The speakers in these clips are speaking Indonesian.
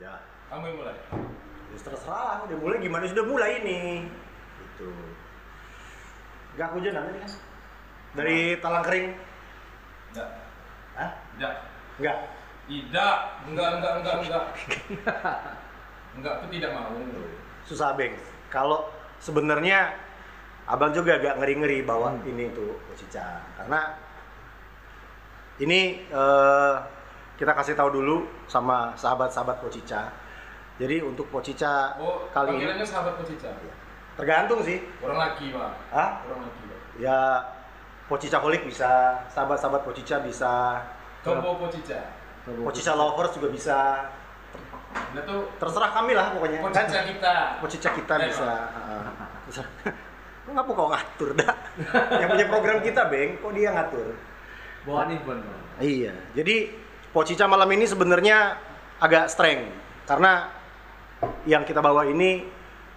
Ya, Kamu yang mulai. ya terserah. Udah mulai gimana sudah mulai ini. Gitu. Gak hujan nanti kan? Dari talang kering? Enggak. Hah? Enggak. Enggak. Tidak. Enggak, enggak, enggak, enggak. enggak tuh tidak mau. Susah beng. Kalau sebenarnya abang juga agak ngeri-ngeri bawa ini tuh Cica karena ini eh, kita kasih tahu dulu sama sahabat-sahabat Pocica. Jadi untuk Pocica Oh, kali ini sahabat Pocica. tergantung sih. Orang laki, Pak. Hah? Orang laki, Pak. Ya Pocica holik bisa, sahabat-sahabat Pocica bisa, Combo Pocica. Pocica lovers juga bisa. Nah tuh Terserah kami lah pokoknya. Pocica Kan kita. Pocica kita Ayo. bisa. heeh. Bisa. Kok ngapa kau ngatur dah? Yang punya program kita, Beng, kok dia ngatur? Bawa event bang. Iya. Jadi Pocica malam ini sebenarnya agak strength karena yang kita bawa ini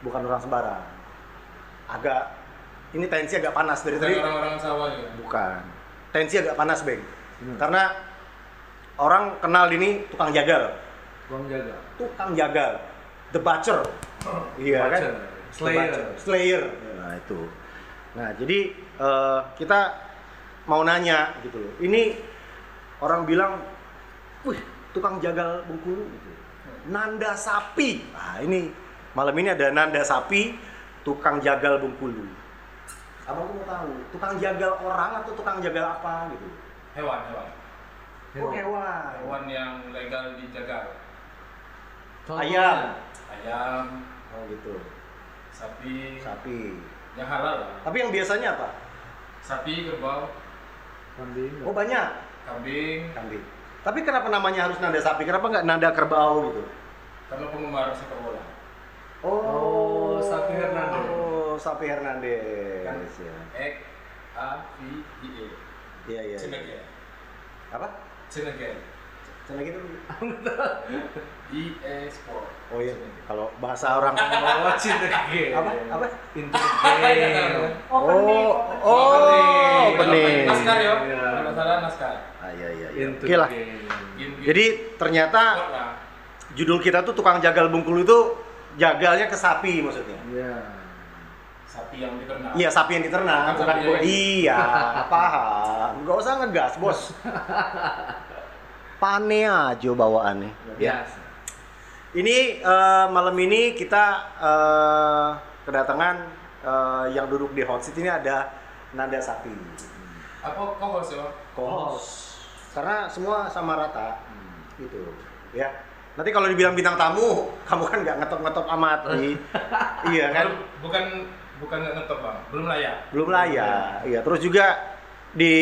bukan orang sembarang. Agak ini tensi agak panas dari tadi. Orang-orang sawah ya. Bukan. Tensi agak panas, Beng. Hmm. Karena orang kenal ini tukang jagal. Bang jaga. Tukang jagal. The Butcher. Iya kan? Butcher. The Slayer. Slayer. Nah, itu. Nah, jadi eh, kita mau nanya gitu loh. Ini orang bilang, "Wih, tukang jagal Bengkulu." Gitu. Nanda sapi. Nah, ini malam ini ada Nanda sapi, tukang jagal Bengkulu. Abang tuh mau tahu, tukang jagal orang atau tukang jagal apa gitu? Hewan, hewan. Oh, hewan. Hewan yang legal dijaga. Ayam. Ayam, Oh gitu. sapi, Sapi. yang halal. Tapi yang biasanya apa? Sapi, kerbau, Kambing. Oh banyak. kambing, Kambing. Tapi kenapa namanya harus nanda sapi? Kenapa nggak nanda kerbau gitu? karena penggemar sepak bola. Oh, Sapi Hernandez. Oh, Sapi Hernandez. Kan? Ya. X A V I E. Iya iya. iya. Cenegel. Apa? Cenegel. Cina gitu. I E Sport. Oh iya. Kalau bahasa orang Oh, cinta game. apa? Apa? Pintu Iya, game. Oh, oh, opening. Naskar ya. Iya. Kalau salah naskar. Ah, iya iya iya. Into Oke lah. game. Game- game Jadi ternyata judul kita tuh tukang jagal Bengkulu itu jagalnya ke sapi maksudnya. Iya. Sapi yang diternak. Iya, sapi yang diternak. Bukan Bukan, sapi yang- iya, paham. Nggak usah ngegas, bos. Pane aja bawaannya. Ya. Biasa. Ini eh, malam ini kita eh, kedatangan eh, yang duduk di hot seat ini ada Nanda Sapi. Apa kau host ya? Co-host. Karena semua sama rata. Gitu. Ya. Nanti kalau dibilang bintang tamu, kamu kan nggak ngetop-ngetop amat nih. iya kan? Bukan bukan nggak ngetop bang. Belum layak. belum layak. Iya, terus juga di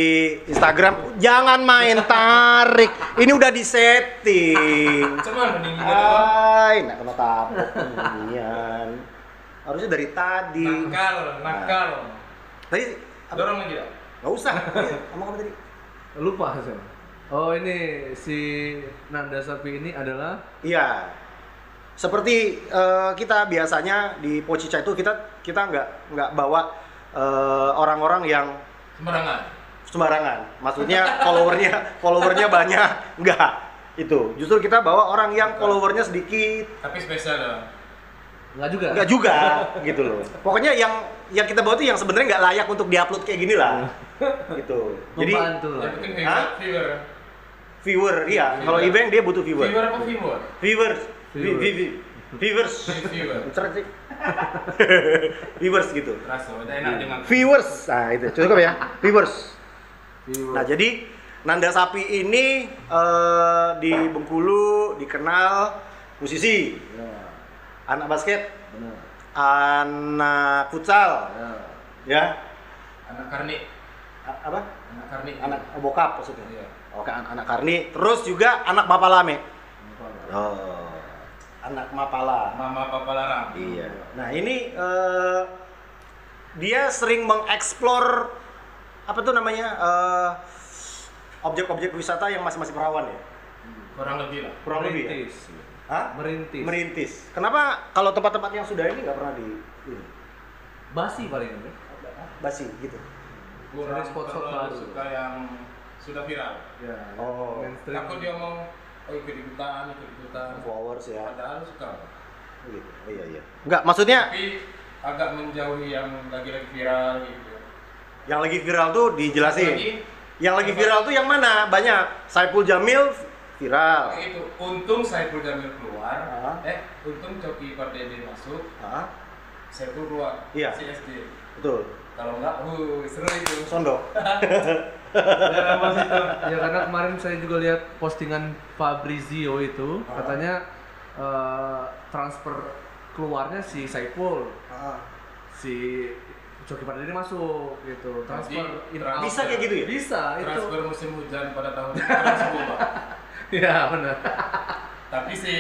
Instagram jangan main tarik. Ini udah disetting. Cuman mending. Ay, nak kena tapok inian. Harusnya dari tadi. Nakal, nakal. Tadi apa? Dorong lagi ya? Nggak usah. Iya, Ngomong apa tadi? Lupa saya. Oh ini si Nanda Sapi ini adalah Iya. Seperti eh, kita biasanya di Pocica itu kita kita nggak nggak bawa eh, orang-orang yang Sembarangan. Sembarangan. Maksudnya followernya followernya banyak, enggak. Itu. Justru kita bawa orang yang followernya sedikit, Tapi spesial ya. nggak juga. enggak juga gitu loh. Pokoknya yang yang kita bawa itu yang sebenarnya nggak layak untuk diupload kayak gini lah. gitu. Jadi Membantu lah. Yang penting Hah? viewer, viewer. viewer, iya. Kalau Viewer. Ibeng dia butuh viewer. Viewer apa viewer? Viewers. Vi- Viewers. vi- vi- Viewers. Viewer. Viewers gitu. Rasa udah enak dengan Viewers. Nah, itu cukup ya. Viewers. Viewer. Nah, jadi Nanda Sapi ini eh, di Bengkulu dikenal musisi, Ya, anak basket, benar. anak futsal, Ya. ya. anak karni. A- apa? Anak karni. Anak oh, bokap maksudnya. Iya. Oke, an- anak Karni. Terus juga anak Mapalame. Apa? Oh. Anak Mapala. Mama papa larang. Iya. Nah, ini eh, dia sering mengeksplor apa tuh namanya? eh, objek-objek wisata yang masih masih perawan ya. Kurang lebih lah. Kurang lebih ya. Merintis. Hah? Merintis. Merintis. Kenapa kalau tempat-tempat yang sudah ini nggak pernah di ini? Basi paling kan? basi gitu? Kurang spot-spot terlalu baru. suka yang sudah viral. Ya. Oh. Mainstream. Takut dia mau oh ikut ikutan, ikut ikutan. Followers harus ya. Padahal suka. Gitu. Oh, iya iya. Enggak, maksudnya Tapi agak menjauhi yang lagi-lagi viral gitu. Yang lagi viral tuh dijelasin. Lagi, Yang lagi viral tuh yang mana? Banyak. Saipul Jamil viral. kayak gitu. Untung Saiful Jamil keluar. Ah. Eh, untung Coki Pardede masuk. Hah? Saiful keluar. Iya. Si SD. Betul. Kalau enggak, uh, seru itu. Itu. ya karena kemarin saya juga lihat postingan Fabrizio itu Ah. katanya eh, transfer keluarnya si Saipul si Coki Pardede masuk gitu transfer Jadi, in trans- out. Bisa kayak gitu ya? bisa itu Transfer musim hujan pada tahun 2010, Pak. ya benar Tapi si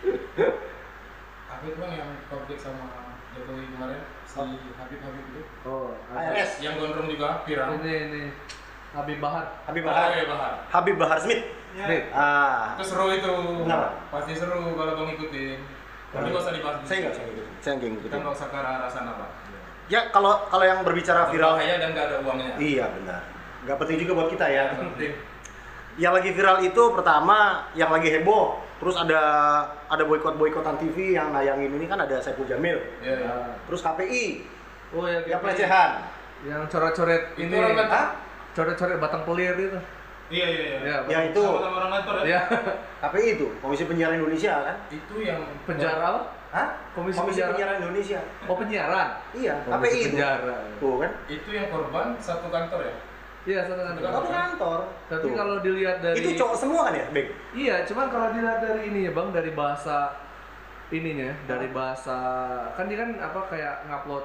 itu bang yang konflik sama Jokowi kemarin si Habib Habib itu oh ARS. yang gondrong juga viral. ini ini Habib Bahar Habib Oh, Bahar. iya, Bahar. Habib Bahar Smith. Smith. Ah. Itu seru itu. Kenapa? Pasti seru kalau bang ikutin. Tapi nggak usah dibahas. di Saya sini. enggak, saya. Saya enggak Kita nggak usah ke arah sana pak. Ya kalau kalau yang berbicara viral Berbahaya dan nggak ada uangnya. Iya benar. Nggak penting juga buat kita ya. Penting. Yang lagi viral itu pertama yang lagi heboh. Terus ada ada boykot boykotan TV yang nayangin ini kan ada Saiful Jamil. Iya, iya. Terus KPI oh ya yang pelecehan. yang coret-coret ini kan- coret-coret batang pelir itu Iya iya iya. Ya, Yang itu Sama-sama orang kantor ya. ya KPI itu Komisi Penyiaran Indonesia kan? Itu yang penjara? Hah? Komisi Komisi Penyiaran. Penyiaran Indonesia. oh penyiaran Iya, Komisi KPI itu. penjara Tuh kan? itu yang korban satu kantor ya. iya satu kantor Satu kantor. tapi Tuh. kalau dilihat dari itu cowok semua kan ya, Bang? Iya, cuman kalau dilihat dari ini ya bang, dari bahasa ininya, dari bahasa kan dia kan apa kayak ngupload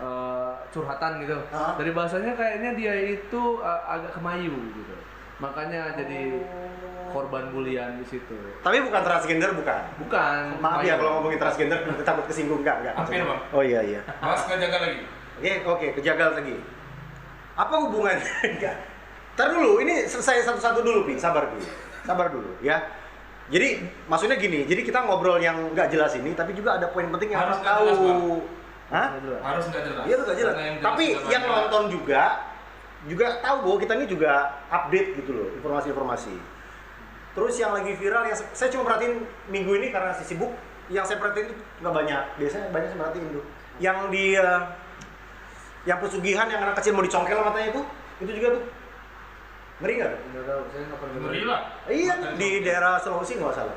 eh, curhatan gitu. Ah. Dari bahasanya kayaknya dia itu eh, agak kemayu gitu. Makanya jadi korban bulian di situ. Tapi bukan transgender bukan. Bukan. Maaf ya kalau ngomongin transgender takut kesinggung enggak enggak. Hampir, Bang. Oh iya iya. Mas nggak jaga lagi. Oke, oke, kejagal lagi. Apa hubungannya? Enggak. Ntar dulu, ini selesai satu-satu dulu, Pi. Sabar, Pi. Sabar dulu, ya. Jadi, maksudnya gini, jadi kita ngobrol yang nggak jelas ini, tapi juga ada poin penting yang Harus tahu. jelas. Hah? Harus nggak jelas. Iya, itu nggak jelas. Tapi yang nonton juga, juga tahu bahwa kita ini juga update gitu loh, informasi-informasi. Terus yang lagi viral, yang saya cuma perhatiin minggu ini karena si sibuk, yang saya perhatiin itu nggak banyak. Biasanya banyak saya perhatiin tuh. Yang di eh, yang pesugihan yang anak kecil mau dicongkel matanya itu, itu juga tuh ngeri nggak? Nggak tahu, saya nggak pernah Ngeri lah. Iya di daerah Sulawesi nggak salah.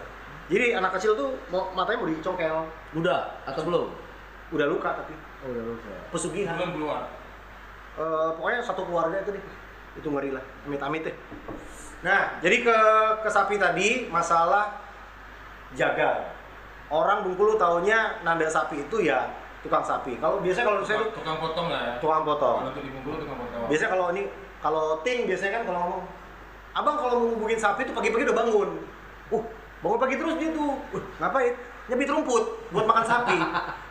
Jadi anak kecil tuh mau matanya mau dicongkel, Udah atau belum? udah luka tapi Oh, udah lupa. pesugihan. belum keluar. Eh, pokoknya satu keluarga itu deh. Itu ngeri lah amit-amit deh. Nah jadi ke ke sapi tadi masalah jaga. Orang Bengkulu taunya nanda sapi itu ya tukang sapi. Kalau biasanya kalau saya tuh Tukang potong lah ya. tukang potong. Kalau untuk di Bengkulu tukang potong. biasanya kalau ini kalau ting biasanya kan kalau ngomong abang kalau mau ngubungin sapi tuh pagi-pagi udah bangun. Uh bangun pagi terus dia tuh. Uh, ngapain nyebit rumput buat makan sapi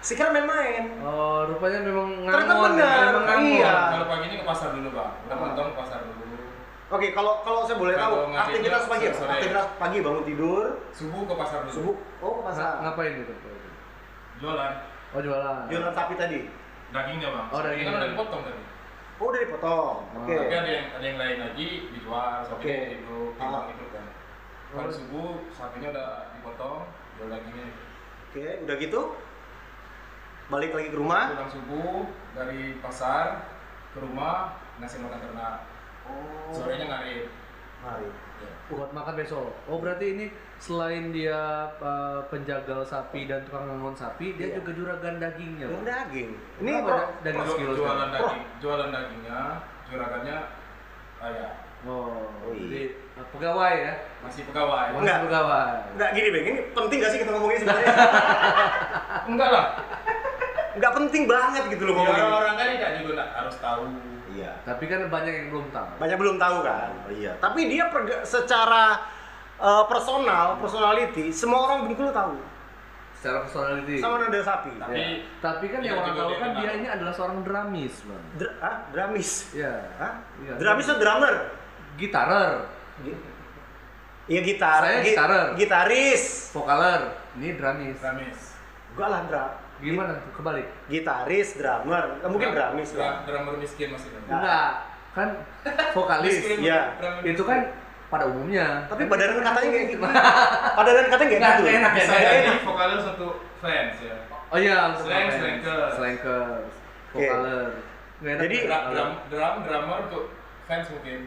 sekarang main-main Oh, rupanya memang Ternyata ngangon. benar, Memang iya. Kalau pagi ini ke pasar dulu bang. Udah potong ke pasar dulu. Oke, kalau kalau saya boleh tahu Kalau aktivitas pagi, apa? sore. aktivitas pagi bangun tidur, Subuh ke pasar dulu. subuh, oh ke Nga- pasar, ngapain itu? Jualan. Oh, jualan. jualan sapi tadi. Dagingnya bang. Oh, dagingnya. kan udah dipotong tadi. Oh udah dipotong. Oke. Tapi ada yang ada yang lain lagi dijual. Sapinya Oke. itu Ah. itu kan. Kalau Oh. subuh sapinya udah dipotong, jual dagingnya. Oke, udah gitu. Balik lagi ke rumah. Pulang subuh dari pasar ke rumah ngasih makan ternak. Oh. Sorenya ngarit. Mari. Ya. buat makan besok. Oh berarti ini selain dia uh, penjagal sapi dan tukang ngangon sapi, dia Iya. juga juragan dagingnya. Bang. daging. Ini da- daging jualan daging, jualan dagingnya, juragannya ayah. Oh, Oh, iya. jadi uh, pegawai ya? Masih pegawai. Masih Enggak. pegawai. Enggak gini, Bang. Ini penting gak sih kita ngomongin sebenarnya? Enggak lah. Enggak penting banget gitu loh Ya, ngomongin. orang-orang kan tidak juga nggak harus tahu. Iya. Tapi kan banyak yang belum tahu. Banyak belum tahu kan? Oh, iya. Tapi dia perga- secara eh, personal, personality, semua orang Bengkulu tahu. Secara personality. Sama nada sapi. Tapi- Ya. Tapi kan Iya, yang orang juga tahu kan dia ini adalah seorang dramis, bang. Dr- ah, dramis. Iya. Hah? Iya. Dramis atau drummer? Gitarer, Iya gitar. Saya Gi- gitarer. Gitaris. vokaler, ini dramis. Ramis. Gua lah drum. Gimana tuh kebalik? Gitaris, drummer. Eh, mungkin dramis lah. Drummer miskin masih. Nah. Enggak, kan vokalis. Iya. drummer Itu kan pada umumnya. Tapi Kan padanan kita- katanya kayak gitu. Padanan katanya kayak Nggak gitu. enak ya, jadi enak. vokaler satu fans ya. Oh iya, untuk Slang, fans. slankers. Slankers, Oke. vokaler. Nggak enak Jadi, ya, drum, drummer untuk fans mungkin.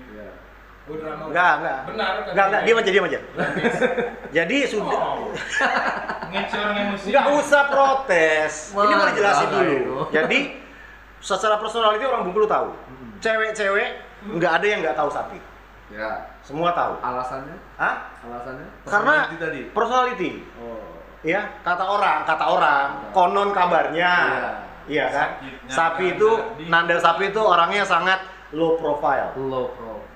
Iya. Enggak, enggak. Benar kan? Enggak, enggak, diam aja, diam aja. Jadi sudah Oh. Ngecor emosi. Enggak usah protes. Ini mau dijelasin dulu. itu. Jadi secara personality orang Bengkulu tahu. Hmm. Cewek-cewek nggak ada yang nggak tahu sapi. Ya. Semua tahu. Alasannya? Hah? Alasannya? Karena Personality tadi. personality. Oh. Ya, kata orang, kata orang, konon kabarnya. Iya. Iya kan? Sapi karena itu Nanda Sapi itu orangnya sangat low profile. Low profile.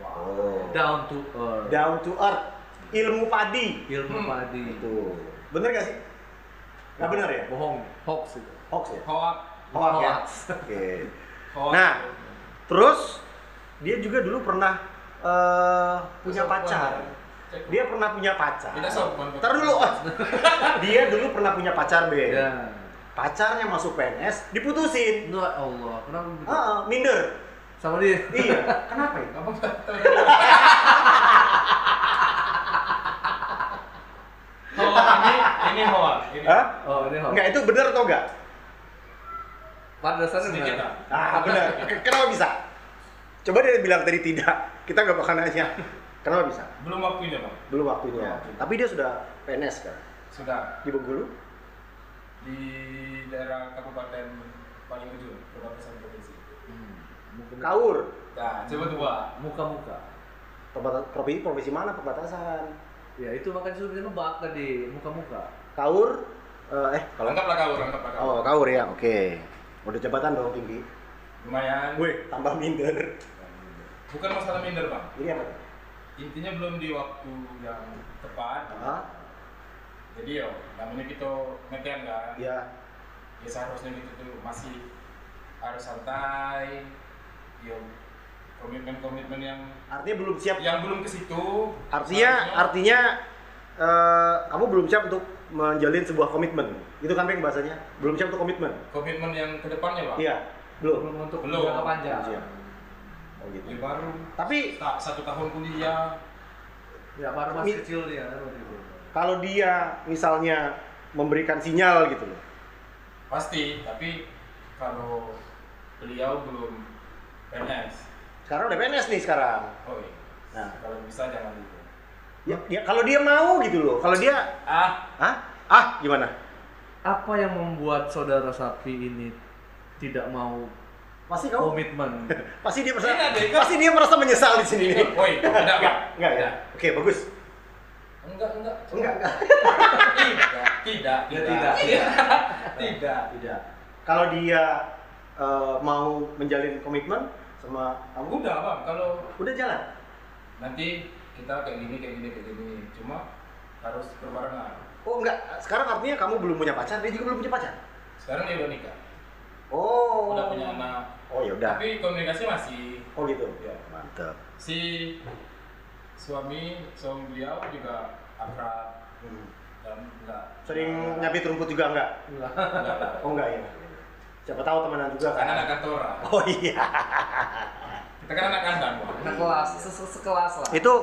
Down to earth. Down to earth. Ilmu padi. Ilmu Hmm. padi. Itu. Bener gak sih? Nggak bener ya? Bohong. Hoax itu. Hoax ya? Hoak. Hoax ya? Hoax. Oke. Hoak. Nah, terus dia juga dulu pernah eh, punya pacar. ya. Dia pernah punya pacar. Ntar dulu, oh. dia dulu pernah punya pacar, Be. Ya. Pacarnya masuk PNS, diputusin. Ya Allah, kenapa? Ah, minder. Sama dia. Iya. Kenapa ya? Tahu? Hoak ini ini hoak. Ini. Hah? Oh, ini hoax. Enggak, itu bener atau enggak? Pada dasarnya benar. Ah, benar. Kenapa bisa? Coba dia bilang tadi tidak. Kita nggak bakal nanya. Kenapa bisa? Belum waktunya bang. Belum waktunya. Belum. Tapi dia sudah PNS kan? Sudah Di Bengkulu? di daerah kabupaten paling ujung. Hmm. Mungkin- Kaur. Nah, coba coba. Muka-muka. Perbatasan provinsi, provinsi mana perbatasan? Ya itu makanya sudah bisa nebak tadi, muka-muka. Kaur. eh, eh kalau Anggaplah kau, anggaplah kau. Oh, Kaur ya. Oke. Udah jabatan dong tinggi. Lumayan. Wih, tambah minder. Bukan masalah minder bang. Ini apa? Intinya belum di waktu yang tepat. Ah, Jadi yo, namanya kita ngeten kan. ya. Ya seharusnya gitu tuh masih harus santai. Yo, komitmen-komitmen yang Artinya belum siap. yang belum ke situ. Artinya, artinya eh, kamu belum siap untuk menjalin sebuah komitmen. Itu kan Bang bahasanya. Belum siap untuk komitmen. komitmen yang ke depannya bang. Iya. Belum. Belum untuk Belum. jangka panjang. Belum siap. Oh gitu. Ya, baru Tapi tak satu tahun kuliah. Ya baru masih kecil dia kalau dia misalnya memberikan sinyal gitu loh. Pasti, tapi kalau beliau belum PNS. Sekarang udah PNS nih sekarang. Oh iya. Nah. kalau bisa jangan gitu. Ya, ya kalau dia mau gitu loh. Kalau dia Ah, ah ah gimana? Apa yang membuat saudara sapi ini tidak mau Pasti kamu komitmen? pasti dia merasa Kak. pasti dia merasa menyesal di sini nih. Woi, enggak, Bang. enggak ya. Oke, bagus. enggak, enggak. Enggak, enggak. Tidak, tidak, Ya, tidak. tidak. Tidak. Tidak. Kalau dia eh, mau menjalin komitmen sama kamu, Udah, Bang, kalau udah jalan. nanti kita kayak gini, kayak gini, kayak gini. Cuma harus berbarengan. Oh enggak, sekarang artinya kamu belum punya pacar, dia juga belum punya pacar. Sekarang dia udah nikah, Oh. udah punya anak. Oh ya udah. Tapi komunikasi masih Oh gitu. Ya. Mantap. si suami suami beliau juga akrab Hmm. dan enggak Sering nyapit rumput juga enggak? Enggak. enggak. Oh enggak ya. Siapa tahu temenan juga karena anak kan. kantoran Oh iya. kita kan anak kandang Bang. Anak kelas, se- se- sekelas lah. Itu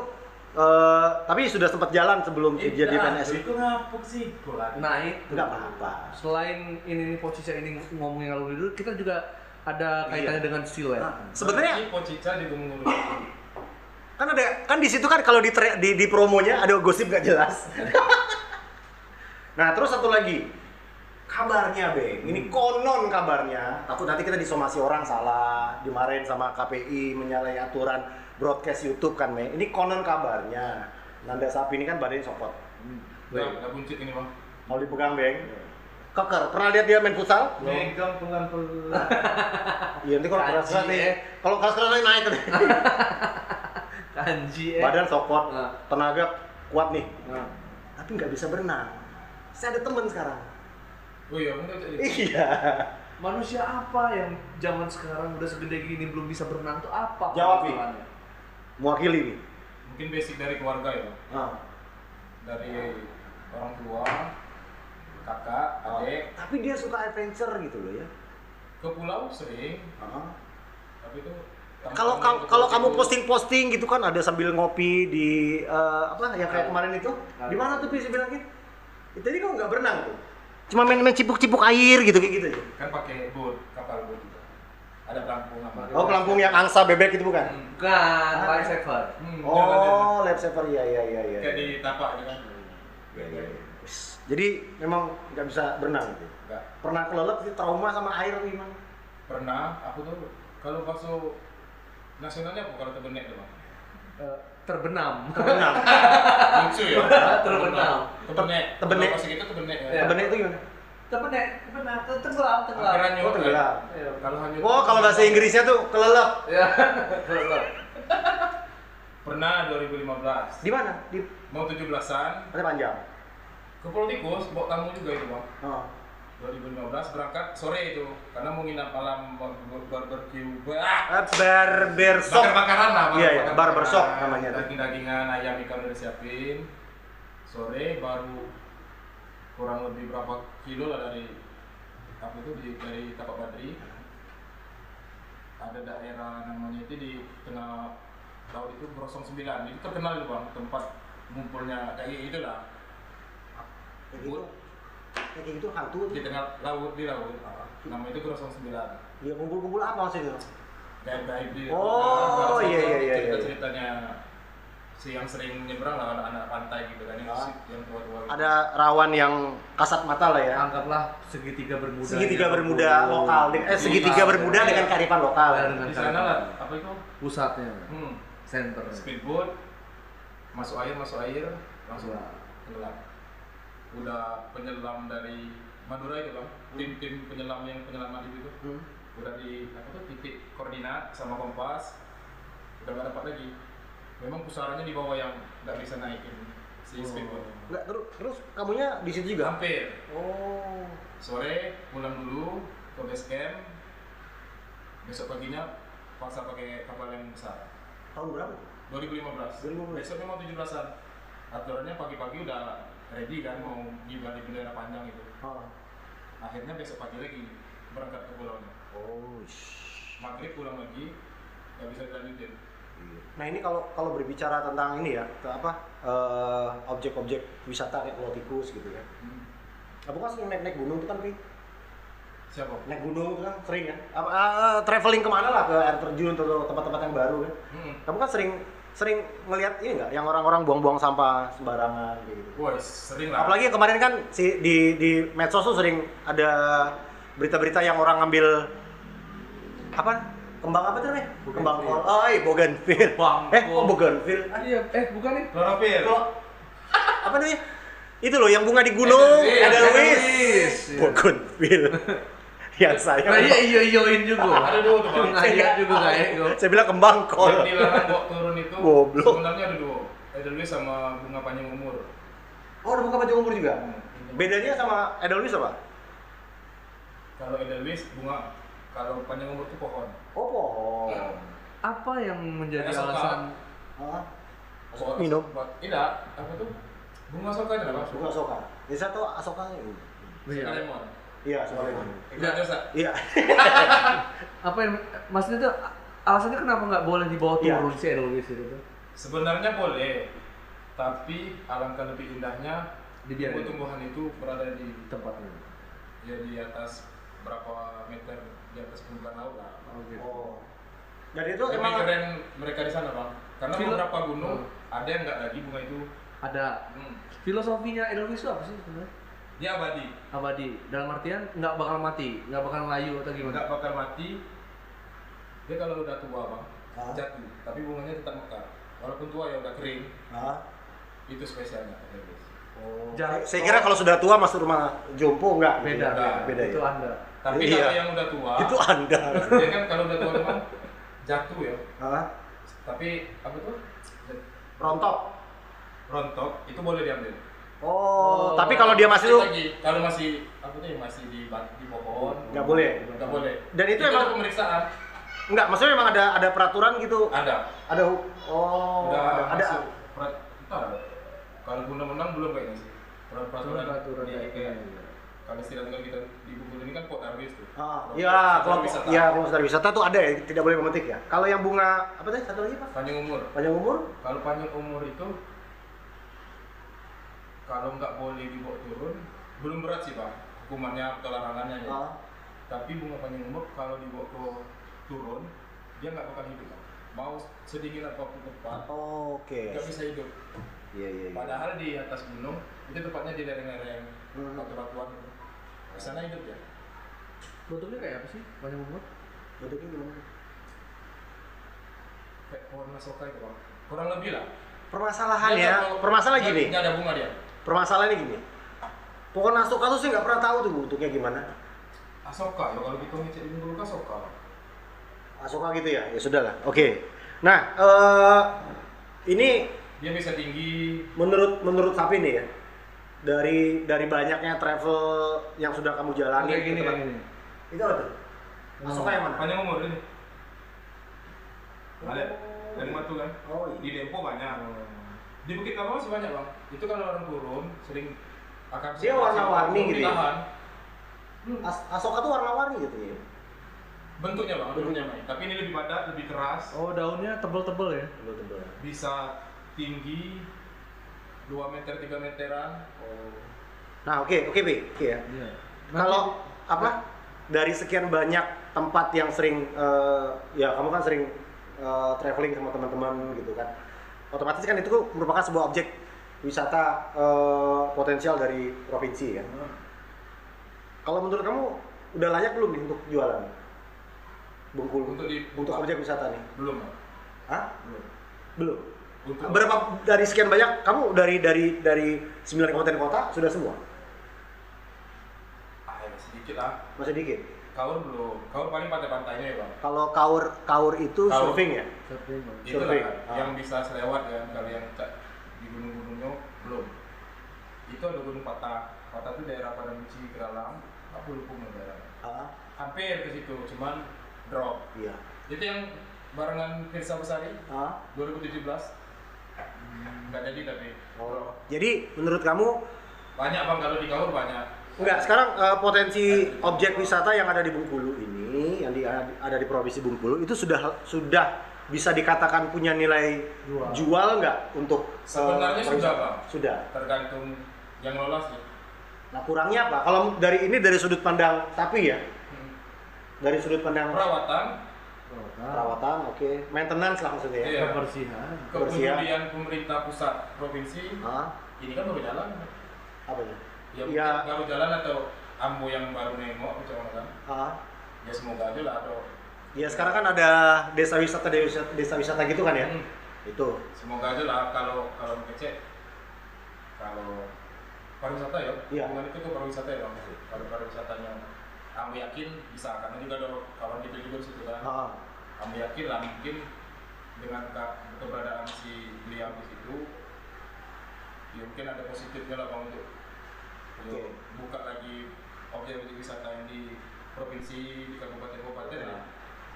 eh, tapi sudah sempat jalan sebelum Eh, jadi PNS. itu ngapuk sih bola Nah itu. Enggak apa-apa. Selain ini nih posisi ini ngomongin ngalur dulu, kita juga ada kaitannya dengan silet. Nah, sebenarnya Berarti Pocica di Gunung kan ada kan di situ kan kalau di, di di promonya ada gosip gak jelas. nah terus satu lagi kabarnya Beng, ini konon kabarnya takut nanti kita disomasi orang salah dimarahin sama KPI menyalahi aturan broadcast YouTube kan Beng. Ini konon kabarnya Nanda Sapi ini kan badannya sopot. Nah, udah buncit ini bang Mau dipegang Beng. Keker, pernah lihat dia main futsal? megang pelan-pelan Iya, nanti kalau Kaji, keras keras nih, eh. kalau keras keras naik Kanji eh. badan sopot, Nah. tenaga kuat nih, Nah. tapi nggak bisa berenang. Saya ada temen sekarang. Oh iya bener tadi Iya. Manusia apa yang zaman sekarang udah segede gini belum bisa berenang tuh apa? Jawab, permasalahannya? Mewakili nih. mungkin basic dari keluarga ya. Ah. dari orang tua kakak adik Tapi dia suka adventure gitu loh ya. ke pulau sering Ah. tapi itu kalau kalau kamu posting-posting gitu kan ada sambil ngopi di eh, apa yang kayak kemarin itu di mana tuh bisa bilang gitu tadi kok nggak berenang tuh cuma main main cipuk-cipuk air gitu kayak gitu kan pakai boat kapal boat juga. Ada pelampung apa oh pelampung yang angsa bebek itu bukan? Hmm. Bukan, life saver. Hmm, oh lab saver iya iya iya iya. Kayak di tapak gitu kan? Iya, iya, iya. Jadi memang nggak bisa berenang? Gitu enggak pernah kelelep sih trauma sama air gimana pernah aku tuh kalau masuk nasionalnya apa? Kalau terbenek tuh bang? Eh, terbenam. berenang lucu ya. Terbenam. terbenek Terbenek. Kalau masih gitu terbenek ya. Berenang itu gimana? Terbenek, terbenam, ter- tenggelam, tenggelam. Akhirnya oh nyuruh tenggelam. Iya. kalau hanyut oh kalau bahasa Inggrisnya tuh kelelep. Ya, tenggelam. pernah 2015 di mana? Di mau 17-an ada panjang? Ke Pulau Tikus bawa tamu juga itu bang. Oh. 2015 berangkat sore itu karena mau nginap malam bar- bar- barbecue ah! Eh, barbershop bakar-bakaran lah Iya, iya, barbershop namanya tuh. daging-dagingan ayam ikan udah disiapin. Sore baru kurang lebih berapa kilo lah dari apa itu di, dari Tapak Badri. Ada daerah namanya itu di tengah laut itu Brosong 9 itu terkenal itu bang tempat ngumpulnya kayak gitu lah kayak gitu kayak gitu hantu di tengah laut di laut. Namanya itu Brosong 9 ya kumpul-kumpul apa maksudnya gaib-gaib di Oh, iya, iya, iya, iya. ceritanya si yang sering nyebrang lah anak-anak pantai gitu kan yang, Ah. yang tua-tua gitu. ada rawan yang kasat mata lah ya. Anggaplah segitiga bermuda. segitiga bermuda lokal eh segitiga bermuda dengan kearifan lokal. Ya, dengan di sana lah apa itu? Pusatnya, hmm, center. speedboat masuk air masuk air langsung Iya. tenggelam udah penyelam dari Madura itu bang. Tim-tim penyelam yang penyelam mati itu. Hmm. udah di apa tuh titik koordinat sama kompas. Udah gak dapat lagi. Memang pusarannya di bawah yang nggak bisa naikin si speedboat. Enggak, terus terus kamunya di situ juga? Hampir. Oh. Sore pulang dulu ke base camp. Besok paginya paksa pakai kapal yang besar. Tahun berapa? 2015 2015. besoknya mau 17an aturannya pagi-pagi udah ready kan mau gibar di bendera panjang itu oh akhirnya besok pagi lagi berangkat ke pulaunya oh maghrib pulang lagi nggak bisa dilanjutin Nah ini kalau kalau berbicara tentang ini ya, ke apa eh, objek-objek wisata kayak Pulau Tikus gitu ya. hmm. Kamu kan sering naik-naik gunung tuh kan, Pi? siapa Naik gunung kan sering kan? Apa, eh, traveling ke mana lah ke air terjun atau tempat-tempat yang baru kan? hmm. Kamu kan sering sering ngelihat ini nggak, yang orang-orang buang-buang sampah sembarangan gitu. Wah, sering lah Apalagi yang kemarin kan si di di medsos tuh sering ada berita-berita yang orang ngambil apa kembang apa tuh namanya? Bougainville. Kembang kol. Oh, iya, bougainville. Kembang eh, kol. oh bougainville. Ah, Iya, eh bukan nih. klorofil Kalau apa namanya? Itu loh yang bunga di gunung, Edelweiss. Edelweiss. Edelweiss, iya. Bougainville. yang saya Nah, iya iya iyoin juga. ada dua tuh bang Nah, iya juga kayak gue. saya bilang kembang kol. yang dilarang bawa turun itu Goblok. sebenarnya ada dua Edelweiss sama bunga panjang umur Oh, ada bunga panjang umur juga. Bedanya sama Edelweiss apa? kalau Edelweiss bunga kalau panjang umur itu pohon Oh, pohon. Apa yang menjadi Kayak soka. alasan Hah? Minum. tidak apa tuh bunga soka itu apa Bunga asoka. Ini saya tahu asokanya. Iya. lemon Iya, soalnya. Enggak dosa Iya. apa yang maksudnya tuh alasannya kenapa nggak boleh dibawa Iya. turun si Edelweiss itu tuh? sebenarnya boleh tapi alangkah lebih indahnya Dibiarin. tumbuh-tumbuhan itu berada di tempatnya. ya di atas berapa meter di atas permukaan laut lah Oh, gitu. Oh. Dan itu Lebih emang keren mereka di sana bang karena Filo- beberapa gunung Hmm. ada yang nggak lagi bunga itu Ada hmm, filosofinya Edelweiss itu apa sih sebenarnya? Dia abadi Abadi. Dalam artian nggak bakal mati, nggak bakal layu atau gimana? nggak bakal mati dia kalau udah tua bang Hah? jatuh tapi bunganya tetap mekar walaupun tua ya udah kering Hah? itu spesialnya. Oh. Jangan- Saya kira kalau sudah tua masuk rumah jompo enggak? gitu Beda, ya? beda itu ya. anda. tapi Iya. kalau yang udah tua Itu Anda. dia kan kalau udah tua memang jatuh ya Hah? tapi apa tuh Rontok. rontok itu boleh diambil Oh, Oh. tapi kalau dia masih tuh lagi kalau masih apa tuh ya, masih di di pohon nggak boleh. nggak boleh Dan itu ada emang- pemeriksaan Enggak, maksudnya memang ada ada peraturan gitu. ada Ada oh, udah ada, ada masuk perat- entah kalau undang-undang belum kayaknya sih Perat- peraturan Peraturan di kayak kayak gitu. kalau istilah tinggal kita di Bungkulu ini kan Port Darwis tuh. Ah, Kelompok ya, wisata- kelompok wisata. ya kelompok sadar wisata tuh ada ya, tidak boleh memetik ya. Kalau yang bunga apa tadi satu lagi pak? Panjang umur. Panjang umur? Kalau panjang umur itu kalau nggak boleh dibawa turun, belum berat sih pak hukumannya atau larangannya ya. Ah. Tapi bunga panjang umur kalau dibawa ke turun, dia nggak bakal hidup pak. Mau sedingin apa pun tempat, Oh, Oke. nggak bisa hidup. Iya iya. iya. Padahal di atas gunung itu tepatnya di lereng-lereng Hmm. batu-batuan itu. Ke sana hidup ya. Bentuknya kayak apa sih? Panjang umur? Bentuknya gimana? Kayak pohon nasoka itu bang. Kurang lebih lah. Permasalahan Dia ya, kalau- permasalahan gini. nggak ada bunga dia. Permasalahannya gini. Pohon asoka tuh saya nggak pernah tahu tuh bentuknya gimana. Asoka ya kalau kita ngecek di dulu kan asoka. Asoka gitu ya? Ya sudah lah. Oke. Nah, eh ini Dia bisa tinggi menurut menurut Sapi nih ya, dari dari banyaknya travel yang sudah kamu jalani Kayak gini, tempat- kayak gini. Itu apa tuh? Asoka yang mana? panjang umur ini. Ada dari Batu kan. Oh Di iya. Dempo banyak. Di Bukit Kapal masih banyak bang. Itu kalau orang turun sering akan Dia warna-warni gitu ya? Ditahan. As- Asoka tuh warna-warni gitu ya. Bentuknya bang, bentuknya bang. Tapi ini lebih padat, lebih keras. Oh daunnya tebel-tebel ya? Tebel-tebel. Bisa tinggi 2 meter 3 meteran. Nah, oke, oke, Bi. Oke ya. Iya. Kalau apa dari sekian banyak tempat yang sering eh, ya kamu kan sering eh, traveling sama teman-teman gitu kan otomatis kan itu merupakan sebuah objek wisata eh, potensial dari provinsi ya kalau menurut kamu udah layak belum nih untuk jualan Bengkulu Untuk di untuk objek wisata nih belum. Hah? Belum. belum Untuk berapa dari sekian banyak kamu dari dari dari 9 kabupaten kota sudah semua ah, ya, sedikit lah. masih dikit Kaur belum. Kaur paling pantai-pantainya ya bang. kalau kaur kaur itu Kaur. surfing ya Surfing. Itu Survei. lah Ah. yang bisa selewat ya kalau yang di gunung-gunungnya belum. Itu ada gunung patah. Patah itu daerah Padang Besi Geralang. Aku lupa nama daerah. Ah, Hampir ke situ, cuman drop. iya Itu yang barengan Firsa Besari Ah. 2017. Nggak jadi tapi. Oh. Jadi menurut kamu Banyak bang kalau di Kaur banyak. enggak sekarang eh, potensi objek wisata yang ada di Bengkulu ini yang di, ada di provinsi Bengkulu itu sudah sudah bisa dikatakan punya nilai Jual. jual nggak untuk eh, Sebenarnya sudah, pariwisata? Bang. Sudah. Tergantung yang lolos sih. Nah kurangnya apa? Kalau dari ini dari sudut pandang sapi ya, Hmm. dari sudut pandang Perawatan, perawatan, oke, maintenance lah maksudnya ya. Iya. Kebersihan. Kebersihan. kepedulian pemerintah pusat provinsi Ah, ini kan baru jalan. apa ya? Ya, Ya. baru jalan atau ambo yang baru nengok macam mana kan? Ah, Ya semoga aja lah atau ya sekarang kan ada desa wisata desa, desa wisata gitu kan ya? Hmm. Itu. semoga aja lah kalau kalau ngecek kalau pariwisata ya, Iya. hubungan itu ke pariwisata ya bang. Kalau pariwisatanya kamu yakin bisa karena juga ada kawan kita juga di situ kan. Ah, Kamu yakin lah mungkin dengan ke- keberadaan si beliau di situ ya mungkin ada positifnya lah bang untuk untuk Oke. buka lagi objek-objek wisata yang di provinsi di kabupaten-kabupaten ya.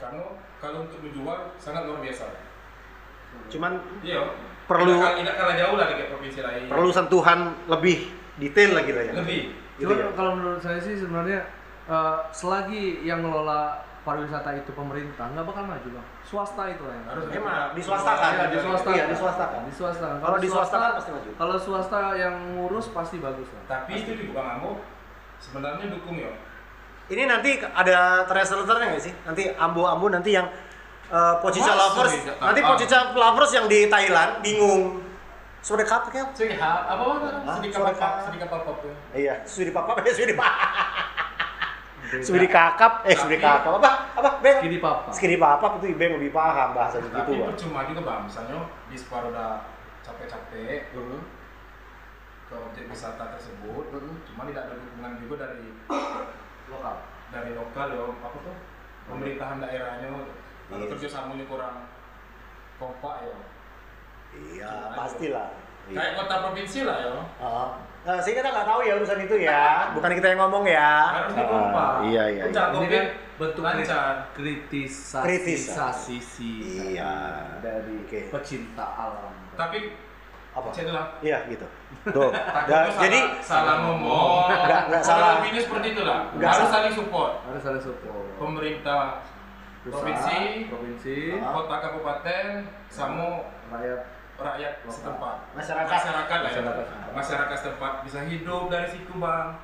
Karena kalau untuk menjual sangat luar biasa. cuman Iya. Perlu- tidak, kalah- tidak kalah jauh lah dengan provinsi lain. perlu sentuhan lebih detail lagi lah ya. lebih. Gitu Cuman ya? kalau menurut saya sih sebenarnya eh, selagi yang ngelola pariwisata itu pemerintah nggak bakal maju bang. Swasta itu lah yang Harus Emang, di swasta kan? Iya, di swasta. Iya, di swasta kan? Di swasta. Kalau di swasta kan pasti maju. Kalau swasta yang ngurus pasti bagus lah. Tapi itu juga Bang Ambo sebenarnya dukung ya. Ini nanti ada translatornya nggak sih? Nanti ambo-ambo nanti yang uh, Pocica Mas, lovers, sorry, nanti tahu. Pocica lovers yang di Thailand bingung. Sudah kapan kan? Sedikit apa apa apa sedikit apa apa tuh. Iya, sudi papa, sudi papa, Beda. sudi kakap, eh sudi Tapi- kakap apa? Apa? Beng? Skidi papa. Skidi papa itu Beng lebih paham bahasa Tapi begitu, Bang. percuma juga bang, misalnya di Spar udah capek-capek Hmm. ke objek wisata tersebut, Hmm. cuma tidak ada dukungan juga dari Lokal. dari lokal ya apa tuh pemerintahan daerahnya. Kalau Yes. kerjasamanya kurang kompak ya. Iya, pastilah. Iya. Kayak kota provinsi lah ya. Oh. Nah, saya kita nggak tahu ya urusan itu ya. Bukan kita yang ngomong ya. Ah, kompak. Iya, iya. Ucap. iya. Ini kan bentuk Lancar. kritisasi Kritisasi. sisi Iya. dari Oke. pecinta alam. Tapi Apa? Iya, gitu. Tuh. Takutnya Da- salah- jadi salah ngomong. Enggak, nggak Kurang salah. lebihnya seperti itulah. Nggak Harus salah. saling support. Harus ada support. Pemerintah Pusat, provinsi, provinsi, kota kabupaten, sama rakyat rakyat Lokal. setempat. Masyarakat. Masyarakat lah ya. Masyarakat. Setempat bisa hidup dari situ, Bang.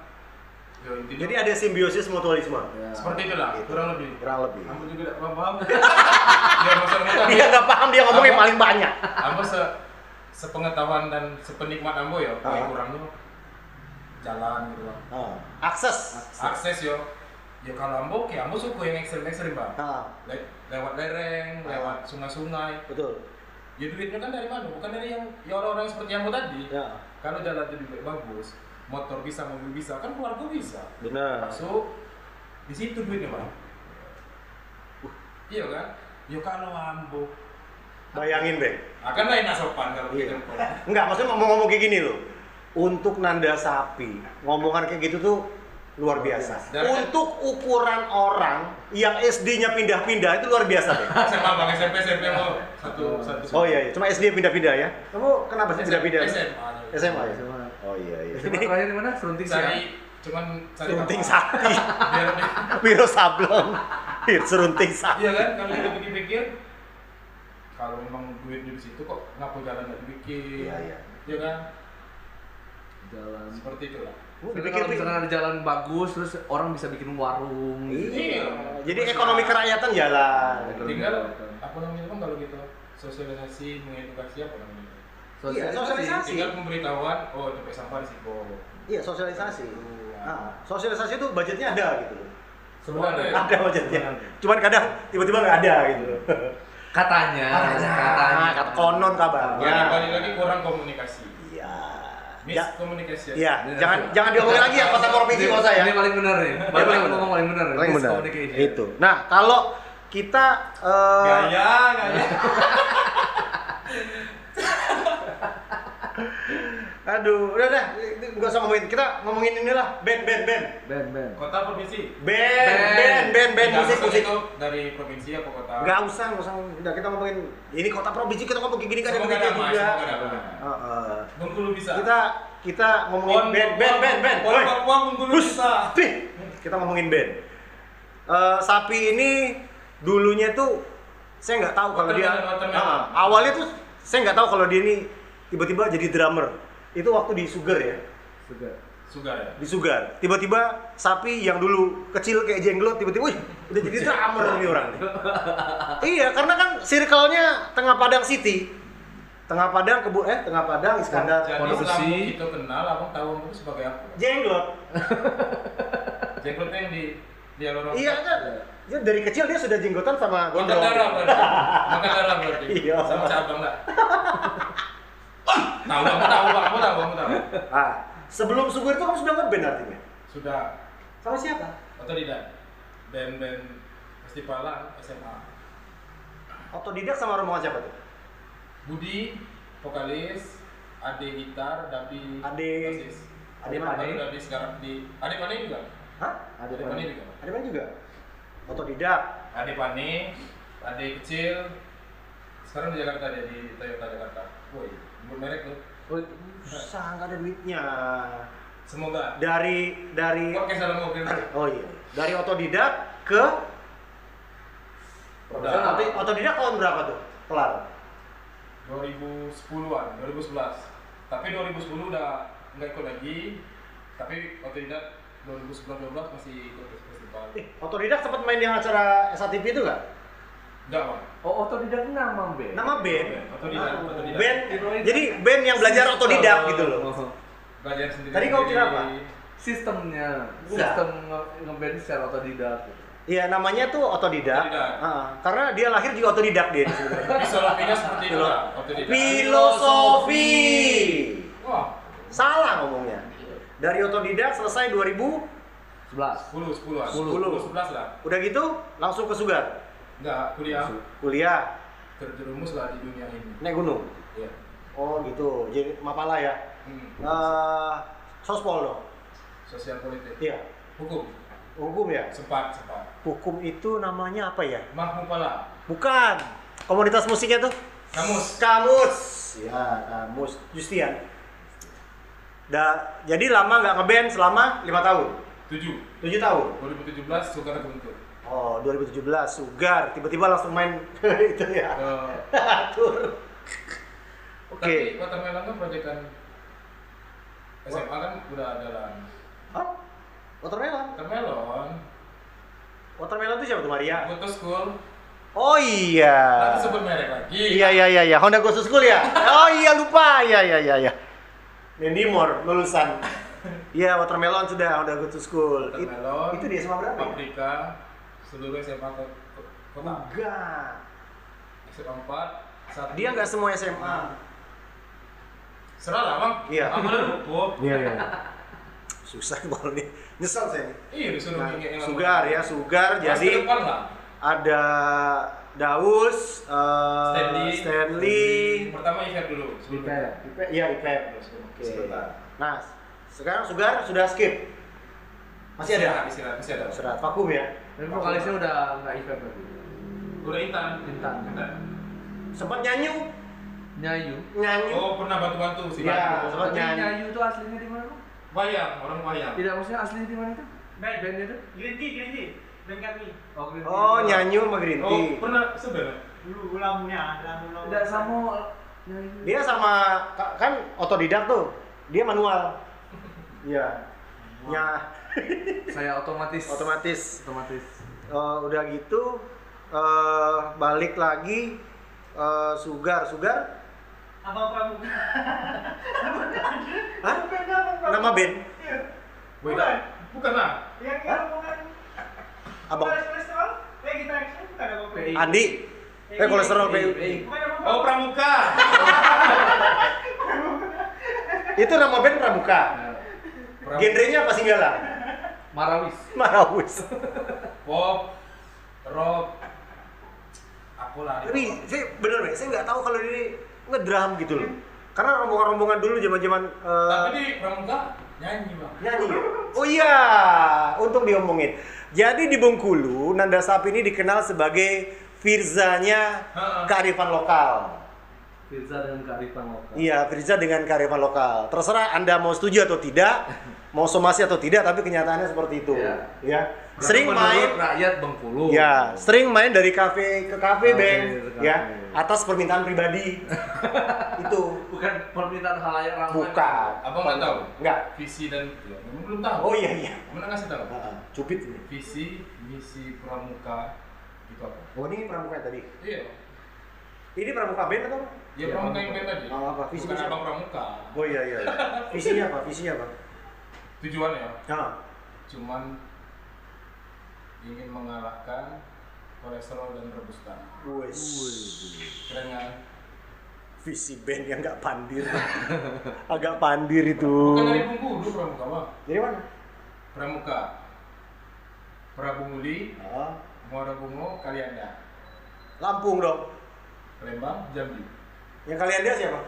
Yo, Jadi ada simbiosis mutualisme. ya. seperti itulah, Gitu. kurang lebih. Kurang lebih. Kamu juga tidak paham. ya Dia nggak paham dia ngomong yang Apa? paling banyak. Ambo se sepengetahuan dan sepenikmat Ambo ya, paling Ah. kurangnya jalan gitu bang. Ah, Akses. Akses yo, yo kalau Ambo, kayak Ambo suka yang ekstrim ekstrim bang. Ah, Le- lewat lereng, Ah. lewat sungai-sungai. betul. Ya duitnya kan dari mana? Bukan dari yang ya orang-orang seperti Ambo tadi. Ya, Kalau jalan lebih baik bagus, motor bisa, mobil bisa, kan keluarga bisa. benar. Masuk di situ duitnya bang. Iya kan? Yo kalau Ambo, Bayangin, Bang. akan lain asopan kalau Iya. gitu. Enggak, maksudnya mau ngomong kayak gini loh. Untuk nanda sapi, ngomongan kayak gitu tuh luar biasa. Dari- Untuk ukuran orang yang SD-nya pindah-pindah itu luar biasa, Bang. SMA bang SMP SMP mau satu satu. Oh iya, iya. cuma SD pindah-pindah ya. Kamu kenapa sih pindah-pindah? SMA. SMA ya? SMA. Oh iya iya. SMA terakhir di mana? Serunting sih. Cari cuman cari Serunting apa? sakti. Biar Wiro Sablon. Wiro serunting sakti. Iya kan kalau kita pikir-pikir kalau memang duit di situ kok ngapa jalan nggak dibikin? Iya iya. Iya kan? Jalan. Seperti itulah. Tapi dipikir kalau misalnya ada jalan bagus, terus orang bisa bikin warung. Iya. Jadi ekonomi kerakyatan jalan. Tinggal apa namanya kan kalau gitu sosialisasi mengedukasi apa namanya? Iya, sosialisasi. Tinggal pemberitahuan, oh tempat sampah di situ. Iya, sosialisasi. Nah, sosialisasi itu budgetnya ada gitu. Semua ada. Ada. Ada budgetnya. Cuman kadang tiba-tiba nggak ada gitu. Katanya, Katanya, katanya. kata konon kabarnya. Balik lagi kurang komunikasi. Iya. Ya, Miskomunikasi. iya. Jangan jangan diomongin lagi ya kota provinsi Ini- nggak usah ya. Ini paling benar nih. Ini Paling benar. ngomong paling benar. Paling benar. Itu. Nah, kalau kita eh, Gaya, gaya. aduh, udah dah, nggak usah ngomongin. Kita ngomongin inilah band band band. Ben, ben. Kota provinsi. Band, band, band, band, Nggak musik, usah musik. itu dari provinsi apa kota? Nggak usah, nggak usah. Udah kita ngomongin ini kota provinsi kita ngomong kayak gini kan ada damai, juga. Heeh. Bengkulu bisa. Kita kita ngomongin Pon- band, band, band, band. Pon. Papua Bengkulu bisa. Pih. Kita ngomongin band. Eh, sapi ini dulunya tuh saya nggak tahu kalau dia awalnya tuh saya nggak tahu kalau dia ini tiba-tiba jadi drummer. Itu waktu di Sugar ya, Segar. Sugar ya. di Sugar. Tiba-tiba sapi yang dulu kecil kayak jenglot tiba-tiba, wih, udah jadi drummer ini orang. iya, karena kan circle-nya Tengah Padang City. Tengah Padang kebun eh Tengah Padang Iskandar Jadi Pondok Besi. kita kenal, abang tahu abang itu sebagai apa? jenglot. Jenglotnya yang di di alur Iya kan? Ya, dari kecil dia sudah jenggotan sama Makan gondrong. darah berarti. Makan darah berarti. Iya. Sama cabang enggak? Tahu, kamu tahu, kamu tahu, kamu tahu. Ah, sebelum Sugar itu kamu sudah ngeband artinya? Sudah. Sama siapa? Atau tidak? Band-band festivalan SMA. Otodidak sama rombongan siapa tuh? Budi, vokalis, Ade gitar, Dabi Ade- basis. Ade Baru Pane. Dabi sekarang di Ade Pane juga. Hah? Ada Ade Pane juga. Ada mana juga? Otodidak. Ade Pane, Ade kecil. Sekarang di Jakarta dia di Toyota Jakarta. Woi, sebut merek tuh. Oh, Susah, nggak ada duitnya. Semoga. Dari dari Podcast dalam mobil. oh iya, dari otodidak ke Udah. Nanti otodidak tahun berapa tuh? Kelar. 2010-an, 2011. Tapi 2010 udah nggak ikut lagi. Tapi otodidak 2011-12 masih ikut festival. Eh, otodidak sempat main di acara SATV itu nggak? Enggak, Bang. oh otodidak nama Ben. Nama band. Otodidak, Ah, otodidak. Band. Jadi band yang belajar otodidak gitu loh. Oh, Belajar sendiri. Tadi kau kira apa? Sistemnya, sistem nge- ngeband secara otodidak. Iya, namanya tuh otodidak. Otodidak. Ah, karena dia lahir juga otodidak dia. Filosofinya seperti itu otodidak. Filosofi. Wah, Salah ngomongnya. Dari otodidak selesai 2000, 11. 10, 10-an. 10. 11 lah. udah gitu langsung ke Sugar. Enggak, kuliah Kuliah terjerumus lah di dunia ini. naik gunung. Iya. Oh gitu. Jadi Mapala ya. Hmm. Eh, sospol dong. Sosial politik. Iya. Hukum. Hukum ya. Sempat, sempat. Hukum itu namanya apa ya? Mahmud Pala. Bukan. Komunitas musiknya tuh? Kamus. Kamus. Ya, kamus. Justian. Da, jadi lama nggak ngeband selama lima tahun, 7 tujuh tahun. 2017 suka kebentuk. Oh, 2017 Sugar, tiba-tiba langsung main itu ya. Eh, Atur. Oke. Tapi Watermelon kan proyekan SMA kan udah ada lah. Hah? Watermelon. Watermelon, Watermelon itu siapa tuh Maria? Goto School, Oh iya. nanti sebut merek lagi. Iya iya iya iya, Honda Ghost School ya. Oh iya lupa. Iya iya iya iya. Mandy Moore lulusan. Iya, Watermelon sudah Honda Ghost School. It- Watermelon, itu di SMA berapa? ya? Seluruh SMA ke, ke- kota. Enggak. SMA 4, satu. Dia nggak semua SMA. Serah lah bang. Iya. Aku udah cukup. Iya iya. Susah kalau nih. Nyesel saya nih. Iya disuruh Nah, sugar ya, sugar. Jadi Jadi depan lah. ada Daus, eh, Stanley. Stanley, Pertama Iver dulu. itu. Ipep, iya Ipep. Oke. Sebentar. Nah, sekarang sugar sudah skip. Masih ada? Istirahat, masih ada. Serat vakum ya. Tapi vokalisnya udah nggak event berarti. Udah Intan. Intan. Intan. Sempat nyanyi, Nyayu. nyanyi. Oh pernah bantu-bantu sih. Iya. Sempat Tapi nyanyi. Nyayu itu aslinya di mana? Wayang, orang wayang. Tidak maksudnya aslinya di mana itu? Band. Bandnya itu? Green tea, green tea. Band kami. Oh, Green Tea. Oh, nyanyi sama Green Oh, Tea. pernah sebenarnya. Dulu ulamunya, lamu Tidak sama. Dia sama ka- kan otodidak tuh. Dia manual. Iya. Ya, Saya otomatis. otomatis. Otomatis. Eh, udah gitu eh balik lagi eh sugar, sugar. Abang Pramuka. Hah? Nama band Iya. Bukan. Bukan. Bukan lah. Yang yang omongan Abang kolesterol, kayak kita bukan Abang. Andi. Eh kolesterol PI. Oh, Pramuka. Itu nama band Pramuka. Pramuka. Genrenya apa Singgala? Marawis. Marawis. Pop, rock, apa lah. Tapi saya bener nih, saya nggak tahu kalau ini ngedrum gitu loh. Karena rombongan-rombongan dulu zaman-zaman eh, Tapi di Pramuka nyanyi bang. nyanyi ya? Oh iya, untung diomongin. Jadi di Bengkulu, Nanda Sapi ini dikenal sebagai Firzanya kearifan lokal. Pizza dengan kearifan lokal. Iya, Firza dengan kearifan lokal. Terserah Anda mau setuju atau tidak, mau somasi atau tidak, tapi kenyataannya seperti itu. Iya. Ya. Sering Menurut main rakyat Bengkulu. Ya, sering main dari kafe ke kafe, ke Ya, atas permintaan pribadi. itu. Bukan permintaan halayak ramai. Bukan. Abang nggak tahu? Enggak. Visi dan ya, memang belum tahu. Oh iya iya. Mana ngasih tahu? Heeh, Cupit ini. Visi, misi Pramuka itu apa? Oh, ini pramuka tadi. Iya. Ini pramuka band atau? apa? Ya Pramuka yang band tadi. Oh, apa? Visi Bukan misi. abang Pramuka. Oh iya iya. iya. Visinya apa? Visinya apa? Tujuannya Nah, cuman ingin mengalahkan kolesterol dan robusta. wes. Keren kan? Visi band yang nggak pandir. Agak pandir itu. Bukan dari Bengkulu Pramuka bang. Jadi mana? Pramuka. Prabu Muli, Ah, Muara Bungo, Kalianda. Lampung dong. Lembang, Jambi. Yang kalian dia siapa?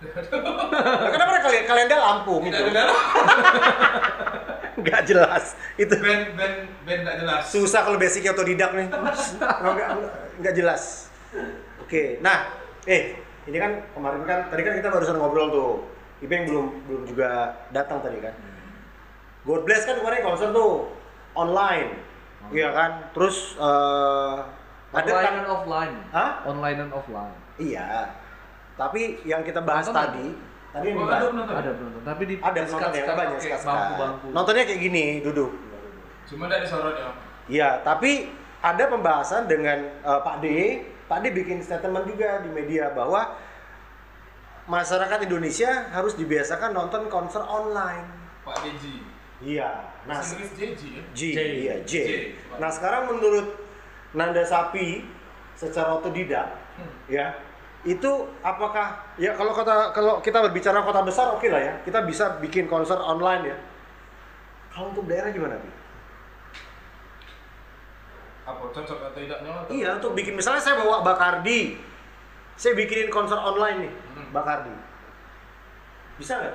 Nah, kenapa kalian kalian dia Lampung itu? Tidak ada Nggak jelas. Itu band band band tidak jelas. susah kalau basicnya otodidak nih. Nggak, nggak jelas. Oke, nah, eh ini kan kemarin kan tadi kan kita barusan ngobrol tuh. Ipeng belum belum juga datang tadi kan. God bless kan kemarin konser tuh online, iya kan. Terus eh ada Online kan? dan offline. Hah? Online dan offline. Iya. Tapi yang kita bahas Nonton tadi, tadi yang Oh, dibahas, ada penonton? Ada penonton. Tapi di ada penonton ya, sekat-sekat banyak sekat bangku-bangku. Nontonnya kayak gini, duduk. Cuma dari sorot ya. Iya, tapi ada pembahasan dengan eh, Pak D. Pak D bikin statement juga di media bahwa masyarakat Indonesia harus dibiasakan nonton konser online. Pak Deji. Iya. Nah, Inggris Deji ya. J, J. iya J. J. Nah sekarang menurut Nanda Sapi secara otodidak, Hmm. ya itu apakah ya kalau kata kalau kita berbicara kota besar oke lah ya kita bisa bikin konser online ya. Kalau untuk daerah gimana Pi? Apa cocok atau tidaknya? Atau? Iya untuk bikin misalnya saya bawa Bakardi, saya bikinin konser online nih Hmm. Bakardi, bisa nggak?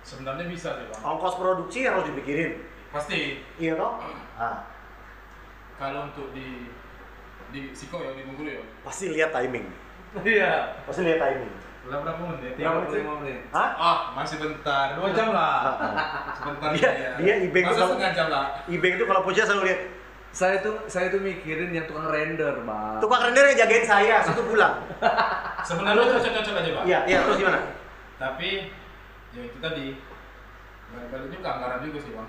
Sebenarnya bisa sih bang. Ongkos produksi harus dipikirin, Pasti. iya toh? Ah, Kalau untuk di di Siko ya di Bengkulu ya. pasti lihat timing, Iya. pasti lihat timing. Udah berapa menit? Tiga menit sih. 35 menit. Hah? Ah, masih bentar. Dua jam lah. Sebentar Dia- ya. dia ibeng Masa setengah jam lah. Ibeng itu kalau puja selalu lihat Saya tuh saya tuh mikirin yang tukang render, Bang. tukang render yang jagain saya, situ pulang. Sebenarnya cocok-cocok aja, Pak. Iya, iya terus gimana? Tapi ya itu tadi balik-balik juga anggaran juga sih, Bang.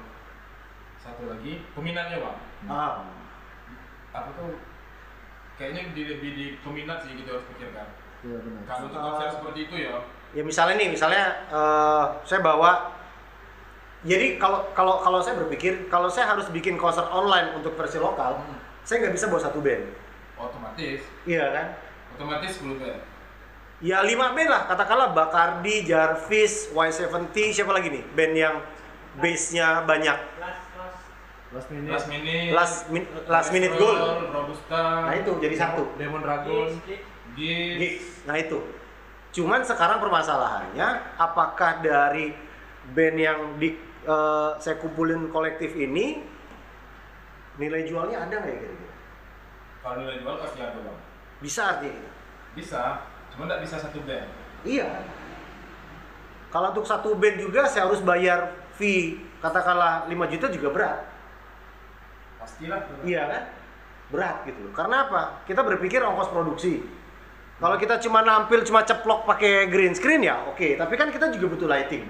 Satu lagi peminatnya, Bang. Ah, Aku tuh kayaknya di, lebih di peminat sih gitu harus pikirkan. Iya benar. Kalau untuk konser seperti itu ya, ya misalnya nih, misalnya eh, saya bawa jadi kalau kalau kalau saya berpikir kalau saya harus bikin konser online untuk versi lokal, Hmm. saya nggak bisa bawa satu band. otomatis Iya kan? otomatis 10 band. Ya lima band lah, katakanlah Bakardi, Jarvis, Y70, siapa lagi nih? Band yang base-nya banyak. Last, last. Minute. Last minute, Last min- last minute goal. Robusta, Nah itu jadi satu. Demon Dragon. Gigs, gigs. Gigs, Gigs. Nah itu. Cuman sekarang permasalahannya, apakah dari band yang di eh, saya kumpulin kolektif ini nilai jualnya ada nggak ya kira-kira? Kalau nilai jual pasti ada bang. Bisa artinya? Bisa, cuma nggak bisa satu band. Iya. Kalau untuk satu band juga saya harus bayar fee katakanlah 5 juta juga berat. Pastilah. Iya kan? Berat gitu loh. Karena apa? Kita berpikir ongkos produksi. Kalau kita cuma nampil cuma ceplok pakai green screen ya oke, tapi kan kita juga butuh lighting.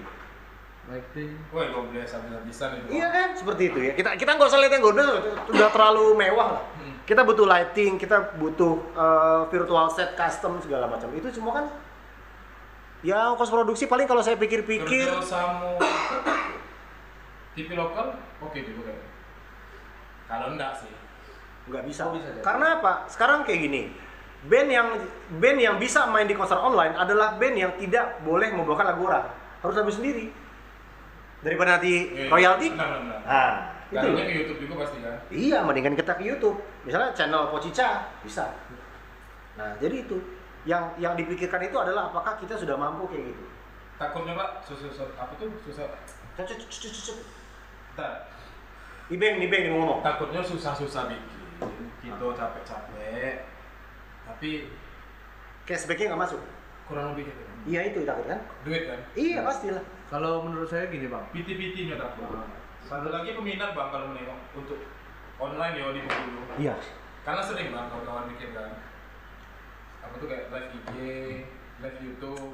Lighting. Woi, gue beli habis-habisan itu. Iya kan? Seperti itu ya. Kita kita nggak usah lihat yang gold sudah terlalu mewah lah. Hmm. Kita butuh lighting, kita butuh eh, virtual set custom segala macam. Itu semua kan ya ongkos produksi paling kalau saya pikir-pikir Kerja sama TV lokal, oke juga kayaknya. Kalau enggak sih, nggak bisa. Oh, bisa jadi. Karena apa? Sekarang kayak gini. Band yang band yang bisa main di konser online adalah band yang tidak boleh membawakan lagu orang. Harus lagu sendiri. Daripada nanti Iya, royalti. benar, benar. Nah, itu loh. ke YouTube juga pasti kan. Iya, mendingan kita ke YouTube. Misalnya channel Pocica bisa. Nah, jadi itu yang yang dipikirkan itu adalah apakah kita sudah mampu kayak gitu. Takutnya pak, susah, apa tuh susah. Cuk, cuk. Bentar. Ibeng, Ibeng mau ngomong. Takutnya susah-susah bikin, kita capek-capek, tapi Cashbacknya nggak masuk. kurang lebih gitu. Iya itu takut kan? Duit kan? Iya pastilah. Kalau menurut saya gini, Bang. PT-PT-nya takut. Satu lagi peminat bang kalau menengok untuk online ya di Bengkulu. Iya. Karena sering bang kawan-kawan bikin kan. Apa tuh kayak live IG, live YouTube,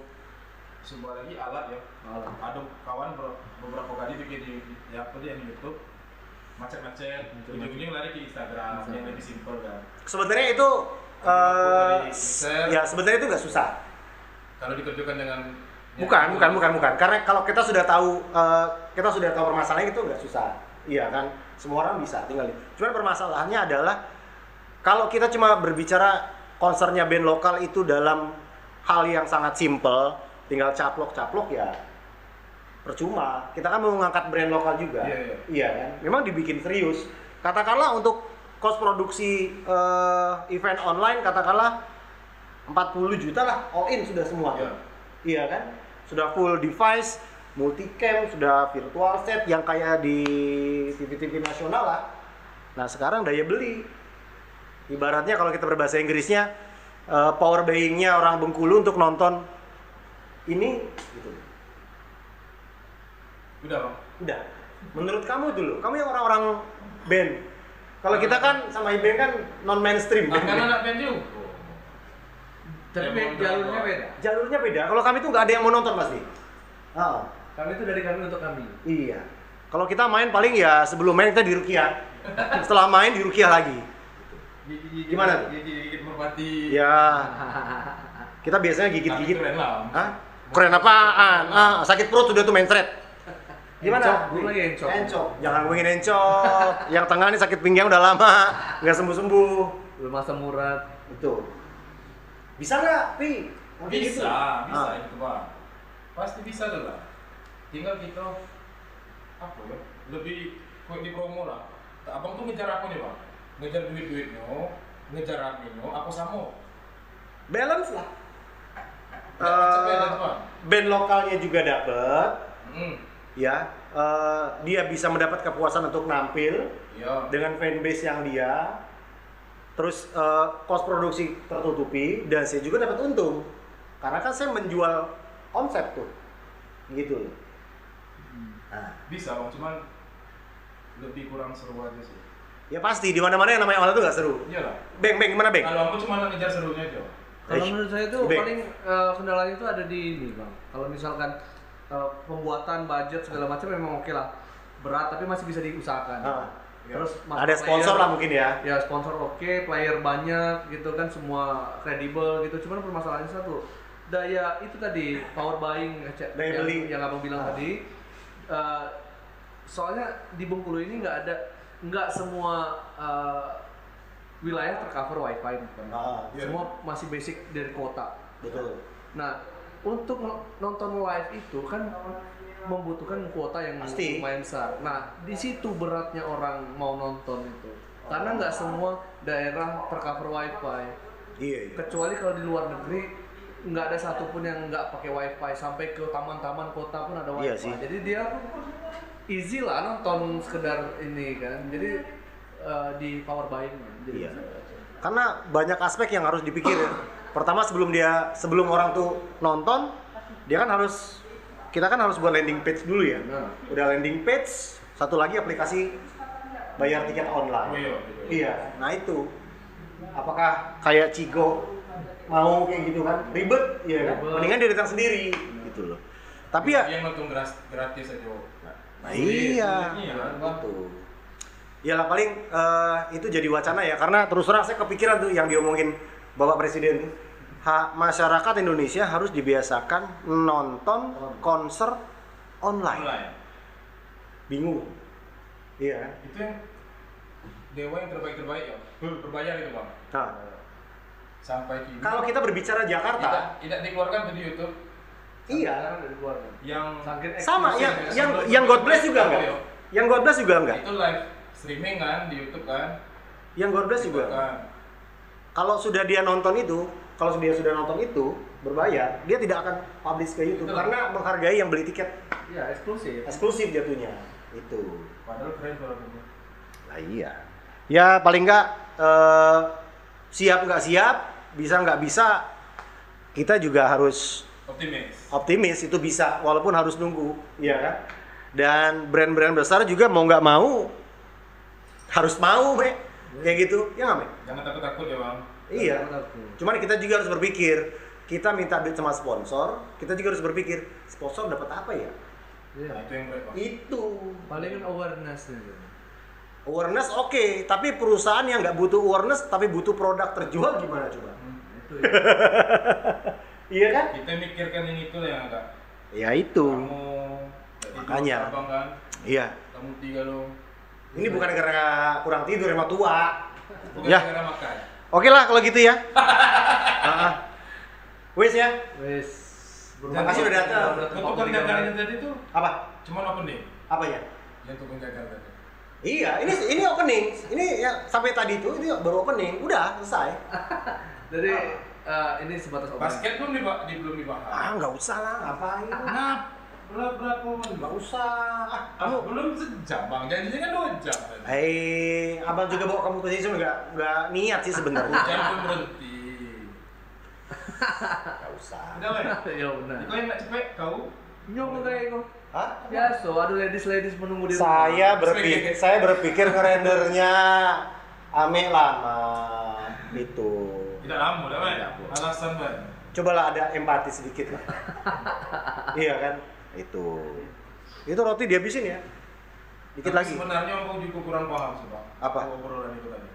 sebuah lagi alat ya. Alat. Ada kawan ber- beberapa kali bikin di, di apa dia di YouTube macet-macet, ujung-ujungnya lari ke Instagram, Instagram. yang lebih simpel kan. Sebenarnya itu eh mixer. ya sebenarnya itu nggak susah. Kalau dikerjakan dengan Bukan, bukan, bukan, bukan. Karena kalau kita sudah tahu eh, kita sudah tahu permasalahannya itu nggak susah. Iya kan? Semua orang bisa tinggal. Cuman permasalahannya adalah kalau kita cuma berbicara konsernya band lokal itu dalam hal yang sangat simple, tinggal caplok-caplok ya percuma. Kita kan mau ngangkat brand lokal juga. Iya, iya. Iya kan? Memang dibikin serius. Katakanlah untuk kos produksi eh, event online katakanlah 40 juta lah all in sudah semua. Iya. Iya kan? Sudah full device, multicam, sudah virtual set yang kayak di TV-TV nasional lah. Nah, sekarang daya beli. Ibaratnya kalau kita berbahasa Inggrisnya eh, power buying-nya orang Bengkulu untuk nonton ini gitu. Udah bang. Udah. Menurut kamu dulu, kamu yang orang-orang band. Kalau kita kan sama IBM kan non mainstream. Nah, kan anak band juga. Tapi Demon jalurnya beda. Jalurnya beda. Kalau kami tuh nggak ada yang mau nonton pasti. Ah, Kami itu dari kami untuk kami. iya. Kalau kita main paling ya sebelum main kita di Rukiah. Setelah main di Rukiah lagi. Gimana tuh? Gigi-gigi merpati. Ya. Kita biasanya gigit-gigit. Keren lah. Hah? Keren apaan? Ah, sakit perut udah tuh main thread. Gimana? Encok, belum lagi encok. Encok. Jangan ngomongin encok. Yang tengah nih sakit pinggang udah lama, nggak sembuh-sembuh. Belum masa murad. Betul. Bisa nggak, Pi? Kayak gitu? Bisa, bisa Ah. itu bang. Pasti bisa tuh lah. Tinggal kita apa ya? Lebih kue di promo lah. Abang tuh ngejar apa nih bang? Ngejar duit duitnya, ngejar adminnya, apa sama? Balance lah. Eh, Bang. band lokalnya juga dapet, Hmm, ya. Eh, dia bisa mendapat kepuasan untuk nampil iya. dengan fanbase yang dia. Terus eh, kos produksi tertutupi dan saya juga dapat untung. Karena kan saya menjual konsep tuh. Gitu loh. Nah, Bisa bang, cuman lebih kurang seru aja sih. ya pasti di mana-mana yang namanya online tuh gak seru. Iyalah. Beng, beng, gimana beng? Kalau aku cuma ngejar serunya aja. Kalau menurut saya itu paling eh, kendalanya itu ada di ini bang. Kalau misalkan eh, pembuatan budget segala macam memang oke lah, berat tapi masih bisa diusahakan. Ah, Terus Ada sponsor player- lah mungkin ya. Ya sponsor oke, player banyak gitu kan semua kredibel gitu. Cuman permasalahannya satu, daya itu tadi power buying Cek, Daya yang, beli. yang abang bilang Ah. tadi. eh, soalnya di Bengkulu ini nggak ada nggak semua eh, wilayah tercover wifi bukan? Ah, iya. Semua masih basic dari kota. betul. Nah, untuk no- nonton live itu kan membutuhkan kuota yang Pasti. lumayan besar. Nah, di situ beratnya orang mau nonton itu. Karena nggak semua daerah tercover wifi. Iya, iya. Kecuali kalau di luar negeri nggak ada satupun yang nggak pakai wifi sampai ke taman-taman kota pun ada wifi. Iya sih. Jadi dia easy lah nonton sekedar ini kan. Jadi eh, di power buying. Jadi Iya. Karena banyak aspek yang harus dipikir ya. Pertama sebelum dia sebelum orang tuh nonton, dia kan harus kita kan harus buat landing page dulu ya. Nah. Udah landing page, satu lagi aplikasi bayar tiket Oh online. iya. gitu. Iya, nah itu. Apakah kayak Cigo mau kayak gitu kan? Ribet, iya kan? Mendingan dia datang sendiri gitu loh. Tapi ya Yang nonton gratis, gratis aja. Nah, iya. Iya kan? Gitu. Ya lah paling eh, itu jadi wacana ya karena terus terang saya kepikiran tuh yang diomongin Bapak Presiden tuh. Ha, masyarakat Indonesia harus dibiasakan nonton konser online. Online. Bingung. Iya. Itu yang dewa yang terbaik terbaik ya. Hmm. Berbayar itu bang. Nah, Sampai kini. kalau kita berbicara tidak, Jakarta, tidak dikeluarkan tuh di YouTube. iya. Dikeluarkan. Yang Sama yang ya. yang yang God Bless juga enggak? Yang God Bless juga enggak? itu live streaming kan di YouTube kan. Yang God Bless juga. Kan. Kalau sudah dia nonton itu, kalau dia sudah nonton itu berbayar, dia tidak akan publish ke YouTube Betul. karena menghargai yang beli tiket Iya, eksklusif. eksklusif jatuhnya. Itu. Padahal keren kalau gitu. Nah iya. Ya paling nggak eh, siap nggak siap, bisa nggak bisa, kita juga harus Optimis. optimis itu bisa, walaupun harus nunggu, ya kan? Dan brand-brand besar juga mau nggak mau harus mau, me. Kayak gitu, ya nggak, me? Jangan takut takut ya bang. Iya. Cuman kita juga harus berpikir, kita minta duit sama sponsor, kita juga harus berpikir, sponsor dapat apa ya? Iya. Nah itu yang bang. Itu. Paling kan awareness gitu. Awareness oke, tapi perusahaan yang nggak butuh awareness tapi butuh produk terjual gimana coba? Itu ya. Iya kan? Kita mikirkan yang itu yang agak. Ya itu. Kamu Makanya. abang kan. Iya. Kamu tiga lo. Ini bukan gara kurang tidur emang tua. Bukan Ya. gara makan. Oke lah kalau gitu ya. Ah. Wes ya. Wes. Terima kasih udah datang. Untuk penjagaan yang tadi tuh Apa? cuma opening. Apa ya? Yang untuk penjagaan tadi. Iya, ini ini opening. Ini ya sampai tadi itu ini baru opening. Udah selesai. Jadi eh, ini sebatas opening. Basket belum dibahas, di, belum dibahas. Ah, nggak usah lah, ngapain? Nah, berapa berapa menit? Usah. Ah, Kamu kamu belum sejam bang, janjinya kan dua jam. tadi. Eh, abang juga bawa kamu ke sini cuma nggak nggak niat sih sebenarnya. Jam pun berhenti. Nggak usah. Udah weh. ya benar. Kau yang nggak cepet kau. Nyong kayak kok. Hah? Biasa, ada ladies-ladies menunggu di rumah. Saya berpikir saya berpikir ngerendernya ame lama itu. Tidak lama, dah. Alasan weh. Cobalah ada empati sedikit lah. iya kan? Itu. Itu roti dihabisin ya. Dikit Tapi lagi. Sebenarnya aku juga kurang paham sih bang. Apa? Obrolan itu tadi.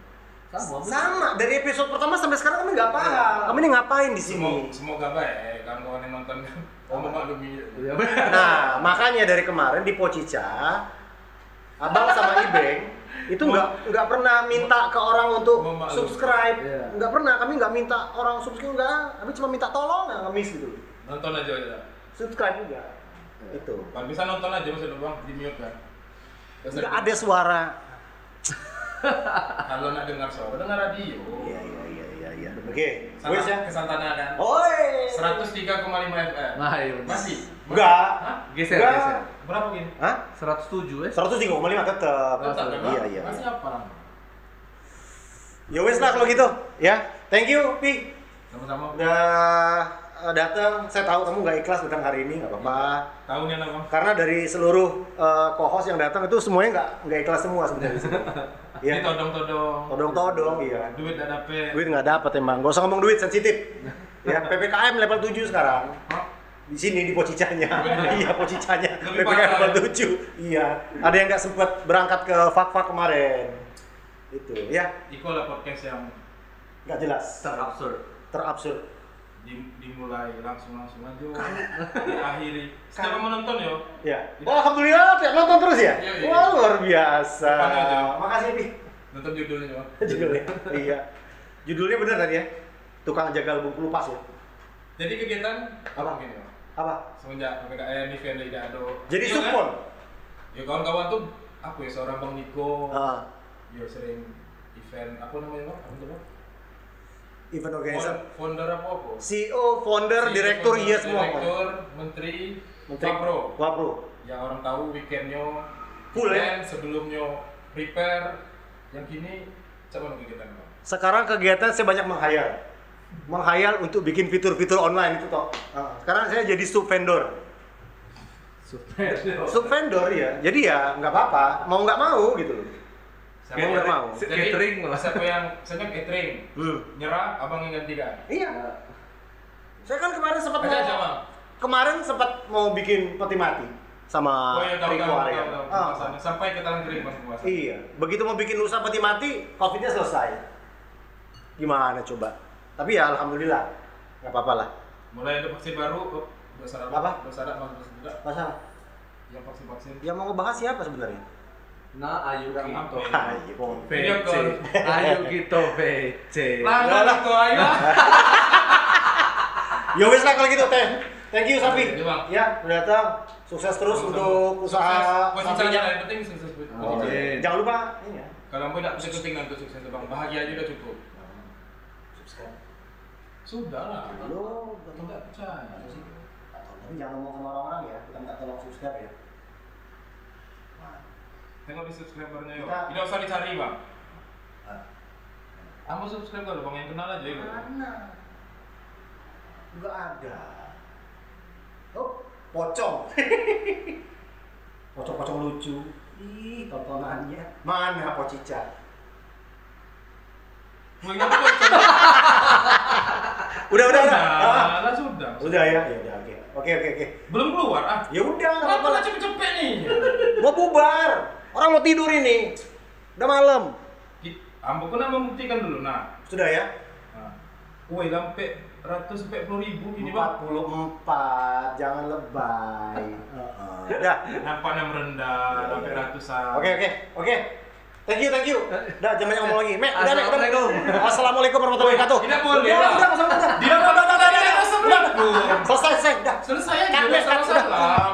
Sama. Sama dari episode pertama sampai sekarang kami nggak paham. Kami ini ngapain di sini? Semoga, semoga baik kan kawan yang nonton kan. Kamu memaklumi. Iya benar. Nah, makanya dari kemarin di Pocica, Abang sama Ibeng itu nggak nggak pernah minta ke orang untuk Memaklumi. subscribe, Iya. nggak pernah. Kami nggak minta orang subscribe nggak, kami cuma minta tolong nggak ngemis gitu. Nonton aja ya. Subscribe juga. Itu. Bang bisa nonton aja maksud lu, bang di mute kan. Terus Nggak ada suara. Kalau nak dengar suara, dengar radio. Iya iya iya iya. iya. Oke. Wes ya. kesantana kan. Oi. 103,5 FM. Nah, iya. Masih? Enggak. Geser, Enggak. geser. Berapa gini? Hah? 107 ya? 103,5 tetap. Tetap? Iya iya. Masih apa? Ya wes lah kalau gitu. Ya. Thank you, Pi. Sama-sama. Udah eh, datang, saya tahu kamu nggak ikhlas datang hari ini, nggak apa-apa. Tahun apa? Karena dari seluruh eh, co-host yang datang itu semuanya nggak nggak ikhlas semua sebenarnya. di sini. Ini Iya. todong-todong. Todong-todong, iya. Duit gak dapet. Duit nggak dapat emang. Gak usah ngomong duit sensitif. Ya, PPKM level 7 sekarang. Di sini di Pocicanya. Iya, Pocicanya. Lebih PPKM parah, level? 7. Iya. Ada yang nggak sempat berangkat ke Fak-Fak kemarin. Itu, ya. Iko lah podcast yang Nggak jelas. Terabsurd. Terabsurd. Di- dimulai langsung-langsung aja. Diakhiri. Setelah menonton yo. Ya. Wah, alhamdulillah tiap nonton terus ya. Iya, iya. Wah, luar biasa. Makasih, Pi. Nonton judulnya yo. Judulnya. iya. Judulnya bener tadi ya. Tukang jagal Bengkulu pas ya. Jadi kegiatan Apa? yo? Apa? Semenjak PPKM event tidak ada. Jadi Iya kan? support. Ya kawan-kawan tuh aku ya seorang Bang Niko. Ah, Ya sering event apa namanya Bang? Apa tuh Bang? Event organizer. Founder apa apa? CEO, founder, CEO, direktur, founder, iya semua. Direktur, menteri, Menteri Wapro. Wapro. Yang orang tahu weekendnya Full, ya? sebelumnya prepare. Yang kini coba kita Bang. Sekarang kegiatan saya banyak menghayal. Menghayal untuk bikin fitur-fitur online itu toh. Ah, Sekarang saya jadi sub vendor. Super. Sub vendor ya. Jadi ya nggak apa-apa. Mau nggak mau gitu loh. Siapa nggak mau. Jadi, Catering lah. Siapa yang saya catering, Hmm. nyerah, abang yang gantikan. Iya. Saya kan kemarin sempat mau, kemarin sempat mau bikin peti mati sama Oh iya tahu tahu tahu tahu. Ah, Pembahasannya. Sampai ke tangan kering puasa. Iya, begitu mau bikin lusa peti mati, covidnya selesai. Gimana coba? Tapi ya alhamdulillah, nggak apa-apa lah. Mulai ada vaksin baru, oh, sadar Apa? Bang, udah sadar. Masalah. Yang vaksin vaksin. Yang mau ngebahas siapa sebenarnya? Nah, ayo Udah gitu. ngapain? Ayo. Video VC. call. Ayo gitu. Lah lah kok ayo. Ya wes lah kalau gitu teh. Thank you Sapi. Iya. Ya, udah datang. Sukses terus untuk usaha Posisi sapinya. yang penting sukses. Oh, iya. Jangan lupa ini ya. Kalau mau tidak penting nanti sukses bang. Bahagia aja udah cukup. Subscribe. Sudah lah. Lo Tidak percaya. Tapi jangan ngomong sama orang-orang ya. Kita minta tolong subscribe ya. Tengok di subscribernya yuk. Kita- Tidak usah dicari bang. ah. Kamu subscribe kalau bang yang kenal aja yuk. Mana? Enggak ada. Oh, pocong. Pocong-pocong lucu. Ih, tontonannya. Mana pocica? Mau ingat bocor. Udah, udah, udah. Ah, sudah. Udah ya, ya udah oke. Oke, oke. Belum keluar ah. Ya udah, nggak Kenapa apa-apa lah lah. cepet-cepet nih? Mau bubar. Orang mau tidur ini. Udah malam. Ambo kena membuktikan dulu nah. Sudah ya? Nah. Woi, sampai ratus sampai puluh ribu ini bang. 44, jangan lebay. Heeh. Udah. Nampaknya merendah sampai ratusan. Oke, oke, oke. Thank you, thank you. Udah, jangan banyak ngomong lagi. Mek, udah, Mek, udah. Assalamualaikum. Warahmatullahi wabarakatuh. Tidak boleh, Udah, udah, udah, udah. Tidak boleh, udah, udah, udah, udah. Selesai, selesai, udah. Selesai udah salam.